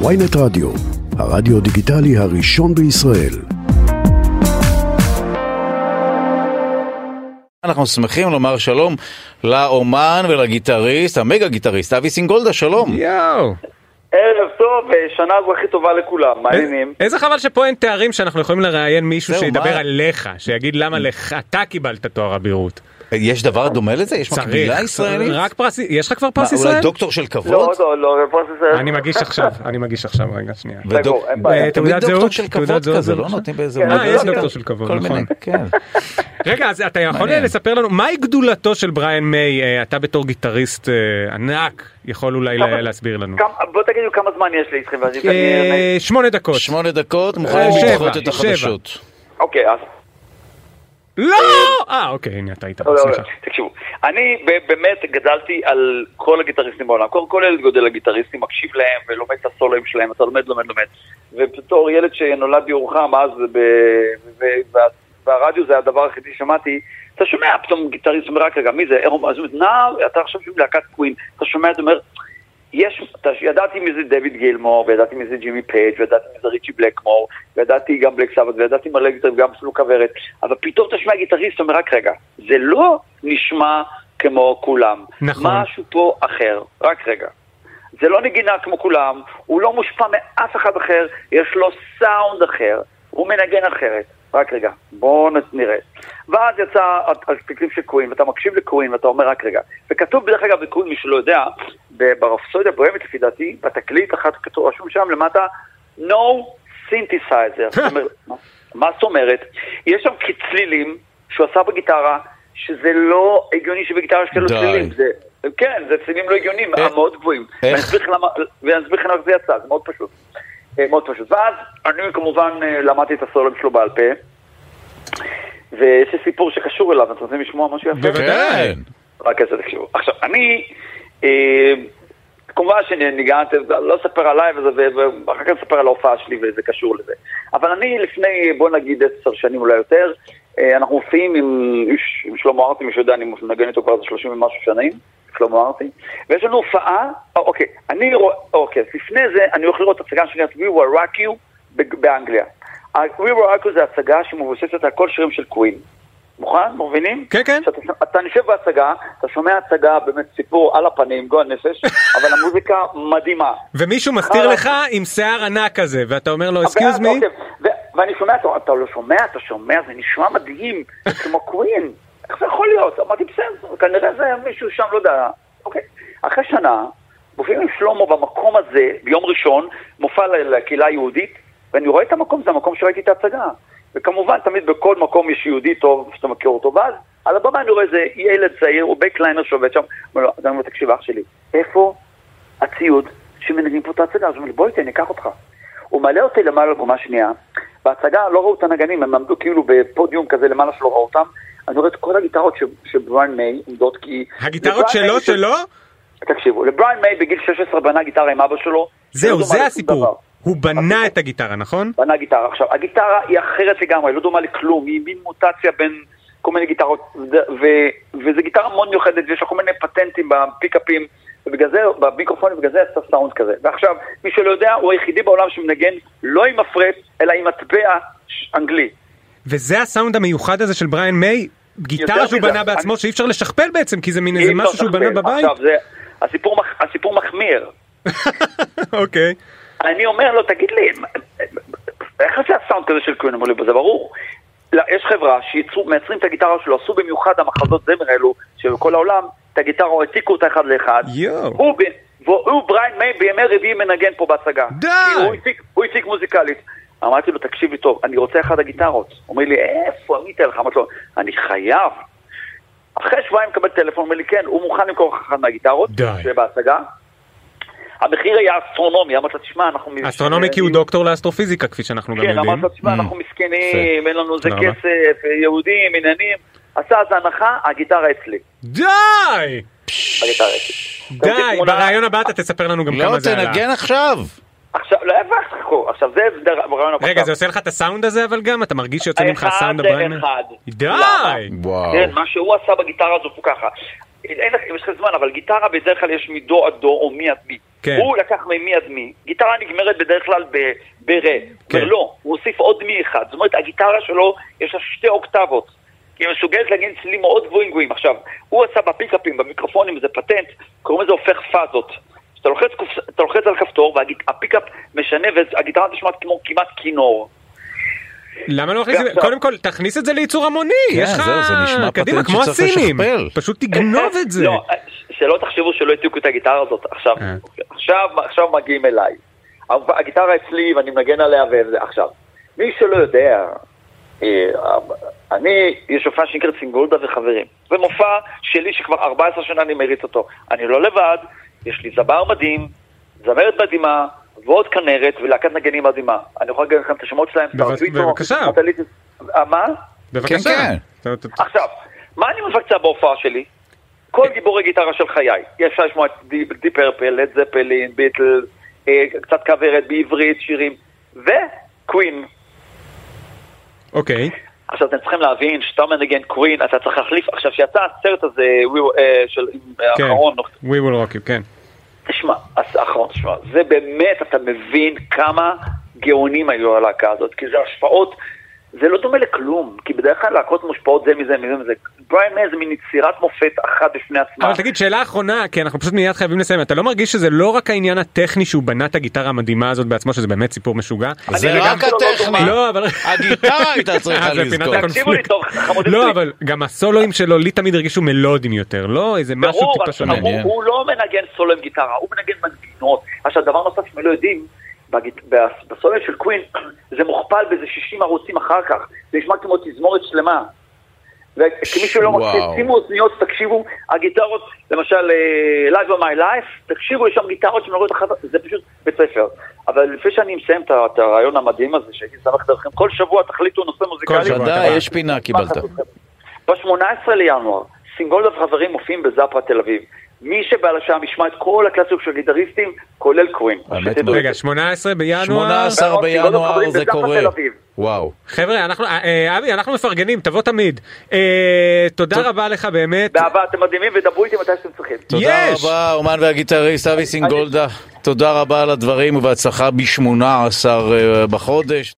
ויינט רדיו, הרדיו דיגיטלי הראשון בישראל. אנחנו שמחים לומר שלום לאומן ולגיטריסט, המגה גיטריסט, אבי סינגולדה, שלום. יואו. ערב טוב, שנה הכי טובה לכולם, מה העניינים? איזה חבל שפה אין תארים שאנחנו יכולים לראיין מישהו שידבר? עליך, שיגיד למה לך, אתה קיבלת תואר אבירות. יש דבר דומה לזה? יש מקבילה ישראלית? רק פרס, יש לך כבר פרס אולי ישראל? דוקטור של לא, כבוד? לא, לא, פרס ישראל. אני מגיש עכשיו, אני מגיש עכשיו, רגע, שנייה. אה, תמיד תעודת דוקטור זהות? של תעודת כבוד זהות כזה, זה לא. נותנים באיזה אה, יש? דוקטור של כבוד, נכון. כן. רגע, אז אתה יכול. לספר לנו, מהי גדולתו של בריאן מיי? אה, אתה בתור גיטריסט אה, ענק, יכול אולי להסביר לנו. בוא תגידו כמה זמן יש לי איתכם. שמונה דקות. שמונה דקות, מוכנים לדחות את. החדשות. אוקיי, אז לא! אה, אוקיי, הנה אתה היית, לא, לא, סליחה. תקשיבו, אני באמת גדלתי על כל הגיטריסטים בעולם, כל, כל ילד גדל על הגיטריסטים, מקשיב להם ולומד את הסולואים שלהם, אתה לומד, לומד, לומד. ובתור ילד שנולד בירוחם אז, והרדיו זה הדבר היחידי ששמעתי, אתה שומע פתאום גיטריסט אומר רק רגע, מי זה? אז הוא אומר, נא, אתה עכשיו שומע להקת קווין, אתה שומע, אתה אומר, יש, אתה, ידעתי מי זה דויד גילמור, וידעתי מי זה ג'ימי פייג', וידעתי מי זה ריצ'י בלקמור, וידעתי גם בלק סבת, וידעתי מלא גיטריסט, גם אפילו כוורת, אבל פתאום אתה שומע גיטריסט, אומר רק רגע, זה לא נשמע כמו כולם. נכון. משהו פה אחר, רק רגע. זה לא נגינה כמו כולם, הוא לא מושפע מאף אחד אחר, יש לו סאונד אחר, הוא מנגן אחרת. רק רגע, בואו נראה. ואז יצא התקליט של קווין, ואתה מקשיב לקווין, ואתה אומר רק רגע. וכתוב בדרך אגב בקווין, מי שלא יודע, ברפסודיה הבוהמית לפי דעתי, בתקליט אחת כתוב, רשום שם למטה, no synthesizer. מה- זאת אומרת? יש שם צלילים שהוא עשה בגיטרה, שזה לא הגיוני שבגיטרה יש כאלו. צלילים. זה, כן, זה צלילים לא הגיוניים, איך? מאוד גבוהים. ואני אסביר למה- למה זה יצא, זה מאוד פשוט. אה, מאוד פשוט. ואז אני כמובן אה, למדתי את הסולו שלו בעל פה, ויש לי סיפור שקשור אליו, אתם רוצים לשמוע משהו יפה? בוודאי. רק איזה תקשיבו. עכשיו, אני, אה, כמובן שניגעתי, לא אספר עליי, וזה- ואחר כך אספר על ההופעה שלי וזה קשור לזה. אבל אני לפני, בוא נגיד עשר שנים אולי יותר, אה, אנחנו מופיעים עם עם שלמה ארצי, מי שיודע, אני מנגן איתו כבר איזה 30 ומשהו שנים, שלמה ארצי, ויש לנו הופעה, אה, אוקיי, אני רואה, אוקיי, לפני זה אני הולך לראות הצגה שנקראת We Will Rock You באנגליה. We Will Rock You זה הצגה שמבוססת על כל שירים של קווין. מוכן? מבינים? כן, כן. שאתה, אתה נשב בהצגה, אתה שומע הצגה, באמת סיפור על הפנים, גועל נפש, אבל המוזיקה מדהימה. ומישהו מסתיר אה, לך עם שיער ענק כזה, ואתה אומר לו, excuse me? ואני שומע, אתה, אתה לא שומע, אתה שומע, זה נשמע מדהים, כמו קווין. איך זה יכול להיות? אמרתי, בסדר, כנראה זה מישהו שם, לא יודע. אוקיי. אחרי שנה, מופיעים עם שלמה במקום הזה, ביום ראשון, מופע לקהילה היהודית, ואני רואה את המקום, זה המקום שראיתי את ההצגה. וכמובן, תמיד בכל מקום יש יהודי טוב, שאתה מכיר אותו, ואז על הבמה אני רואה איזה ילד צעיר, הוא backliner שעובד שם, אומר לו, אז אני אומר, תקשיב, אח שלי, איפה הציוד שמנגנים פה את ההצגה? אז הוא אומר לי, בוא איתי, אני אקח אותך. הוא מעלה אותי למעלה לקומה שנייה, בהצגה לא ראו את הנגנים, הם עמדו כאילו בפודיום כזה למעלה שלא ראו אותם, אני רואה את כל הגיטרות שבריין מיי עומדות כי... הגיטרות שלו שלו? תקשיבו, לבריין מיי בגיל 16 בנה גיטרה עם אבא שלו. זהו, זה הסיפור. הוא בנה את הגיטרה, נכון? בנה גיטרה. עכשיו, הגיטרה היא אחרת לגמרי, לא דומה לכלום, היא מין מוטציה בין כל מיני גיטרות, ו- וזו גיטרה מאוד מיוחדת, ויש לה כל מיני פטנטים בפיקאפים, ובגלל זה, במיקרופונים, ובגלל זה יצא סאונד כזה. ועכשיו, מי שלא יודע, הוא היחידי בעולם שמנגן לא עם מפרט, אלא עם מטבע אנגלי. וזה הסאונד המיוחד הזה של בריאן מיי? גיטרה שהוא בנה בעצמו אני- שאי אפשר לשכפל בעצם, כי זה מין איזה משהו שהוא בנה. בבית? עכשיו, זה, הסיפור, מח- הסיפור מחמיר. אוקיי. אני אומר לו, תגיד לי, איך זה הסאונד כזה של קווין? אמרו לי, זה ברור. יש חברה שמייצרים את הגיטרה שלו, עשו במיוחד המחזות זמר האלו, שבכל העולם, את הגיטרה, העתיקו אותה אחד לאחד. הוא, והוא בריין מיי בימי רביעי מנגן פה בהצגה. די! כי הוא הציג, הציג מוזיקלית. אמרתי לו, תקשיב לי טוב, אני רוצה אחד הגיטרות. הוא אומר לי, איפה, אני אתן לך? אמרתי לו, אני חייב. אחרי שבועיים מקבל טלפון, אומר לי, כן, הוא מוכן למכור לך אחת מהגיטרות. שבהצגה. המחיר היה אסטרונומי, אמרתי לו, תשמע, אנחנו... אסטרונומי כי הוא דוקטור לאסטרופיזיקה, כפי שאנחנו גם כן, יודעים. אמרתי לו, תשמע, Mm. אנחנו מסכנים, אין לנו איזה. כסף, יהודים, עניינים. עשה אז הנחה, הגיטרה אצלי. די! הגיטרה אצלי. די, תמונה- ברעיון הבא אתה תספר לנו גם לא, כמה זה עלה. תנגן עכשיו. עכשיו, לא הבנת, חכו, עכשיו זה ברעיון הבא. רגע, זה עושה לך את הסאונד הזה אבל גם? אתה מרגיש שיוצא ממך אחד סאונד הבריין? לאחד. די! וואו. כן, מה שהוא עשה בגיטרה הזו הוא ככה. אין לך, יש לך זמן, אבל גיטרה בדרך כלל יש מדו עד דו או מי עד מי. כן. הוא לקח ממי עד מי. גיטרה נגמרת בדרך כלל ברה. כן. כן. לא, הוא הוסיף עוד מי אחד. זאת אומרת, הגיטרה שלו, יש לה שתי אוקטבות. היא מסוגלת להגיד צלילים מאוד גבוהים גבוהים. עכשיו, הוא עשה בפיקאפים, במיקרופונים, זה פטנט, קוראים לזה הופך פאזות. אתה לוחץ, אתה לוחץ על כפתור והפיקאפ משנה והגיטרה נשמעת כמו כמעט כינור. למה לא מכניס את זה? קודם כל תכניס את זה לייצור המוני, כן, יש לך זהו, זה נשמע קדימה פטנט כמו שצריך הסינים, לשכפל. פשוט תגנוב את זה. לא, שלא תחשבו שלא העתיקו את הגיטרה הזאת. עכשיו, אה. עכשיו, עכשיו מגיעים אליי. הגיטרה אצלי ואני מנגן עליה וזה. עכשיו, מי שלא יודע, אה, אני, יש הופעה שנקראת סינגולדה וחברים. זה מופע שלי שכבר 14 שנה אני מריץ אותו. אני לא לבד, יש לי זמר מדהים, זמרת מדהימה, ועוד כנרת ולהקת נגנים מדהימה. אני יכול להגיד לכם את השמות שלהם, בבקשה. סטארטוויטו, בבקשה. אה, מה? בבקשה. כן, ת- עכשיו, מה אני מבצע בהופעה שלי? כל גיבורי גיטרה של חיי. אפשר לשמוע את די, פרפל, לד זפלין, ביטלס, אה, קצת כוורת בעברית, שירים, וקווין. אוקיי, עכשיו אתם צריכים להבין שאתה מנגן קווין, אתה צריך להחליף, עכשיו שיצא הסרט הזה We- אה, של כן, האחרון, We will rock you, כן. תשמע, אז האחרון, תשמע, זה באמת, אתה מבין כמה גאונים היו הלהקה הזאת, כי זה השפעות, זה לא דומה לכלום, כי בדרך כלל להקות מושפעות זה מזה, מזה, מזה. בריין מיי זה מין יצירת מופת אחת בפני עצמה. אבל תגיד שאלה אחרונה כי אנחנו פשוט מיד חייבים לסיים אתה לא מרגיש שזה לא רק העניין הטכני שהוא בנה את הגיטרה המדהימה הזאת בעצמו שזה באמת סיפור משוגע. זה רק לא הטכני. לא אבל הגיטרה הייתה צריכה אה, פינת לזכור. תקשיבו לי טוב, חמודים לא. אבל גם הסולואים שלו לי תמיד הרגישו מלודיים יותר לא איזה משהו טיפה שונה. הוא, לא מנגן סולו עם גיטרה, הוא מנגן מנגינות. עכשיו, דבר נוסף שאתם לא יודעים, בגיט- בס- בסולו של קווין, זה מוכפל באיזה 60 ערוצים אחר כך. זה נשמע כמו תזמורת שלמה. וכמי שלא. מקשיב, שימו אוזניות, תקשיבו, הגיטרות, למשל, אה, Live of My Life, תקשיבו, יש שם גיטרות שמנגנות אחת, זה פשוט בית ספר. אבל לפני שאני מסיים את הרעיון המדהים הזה, שהייתי שמח לדרכם, כל שבוע תחליטו נושא מוזיקלי. שבוע, ודאי, יש פינה, קיבלת. ב-18 לינואר, סינגולדה וחברים מופיעים בזאפה תל אביב. מי שבעל השעה ישמע את כל הקלאסיות של גיטריסטים, כולל קווין. רגע 18 בינואר 18 ועוד בינואר זה קורה. וואו. חבר'ה אנחנו אה, אה, אבי אנחנו מפרגנים תבוא תמיד אה, תודה רבה לך באמת באהבה, אתם מדהימים ודברו איתי מתי שאתם צריכים. תודה! רבה, האומן והגיטריסט אבי סינגולדה. תודה רבה על הדברים ובהצלחה ב-18 בחודש.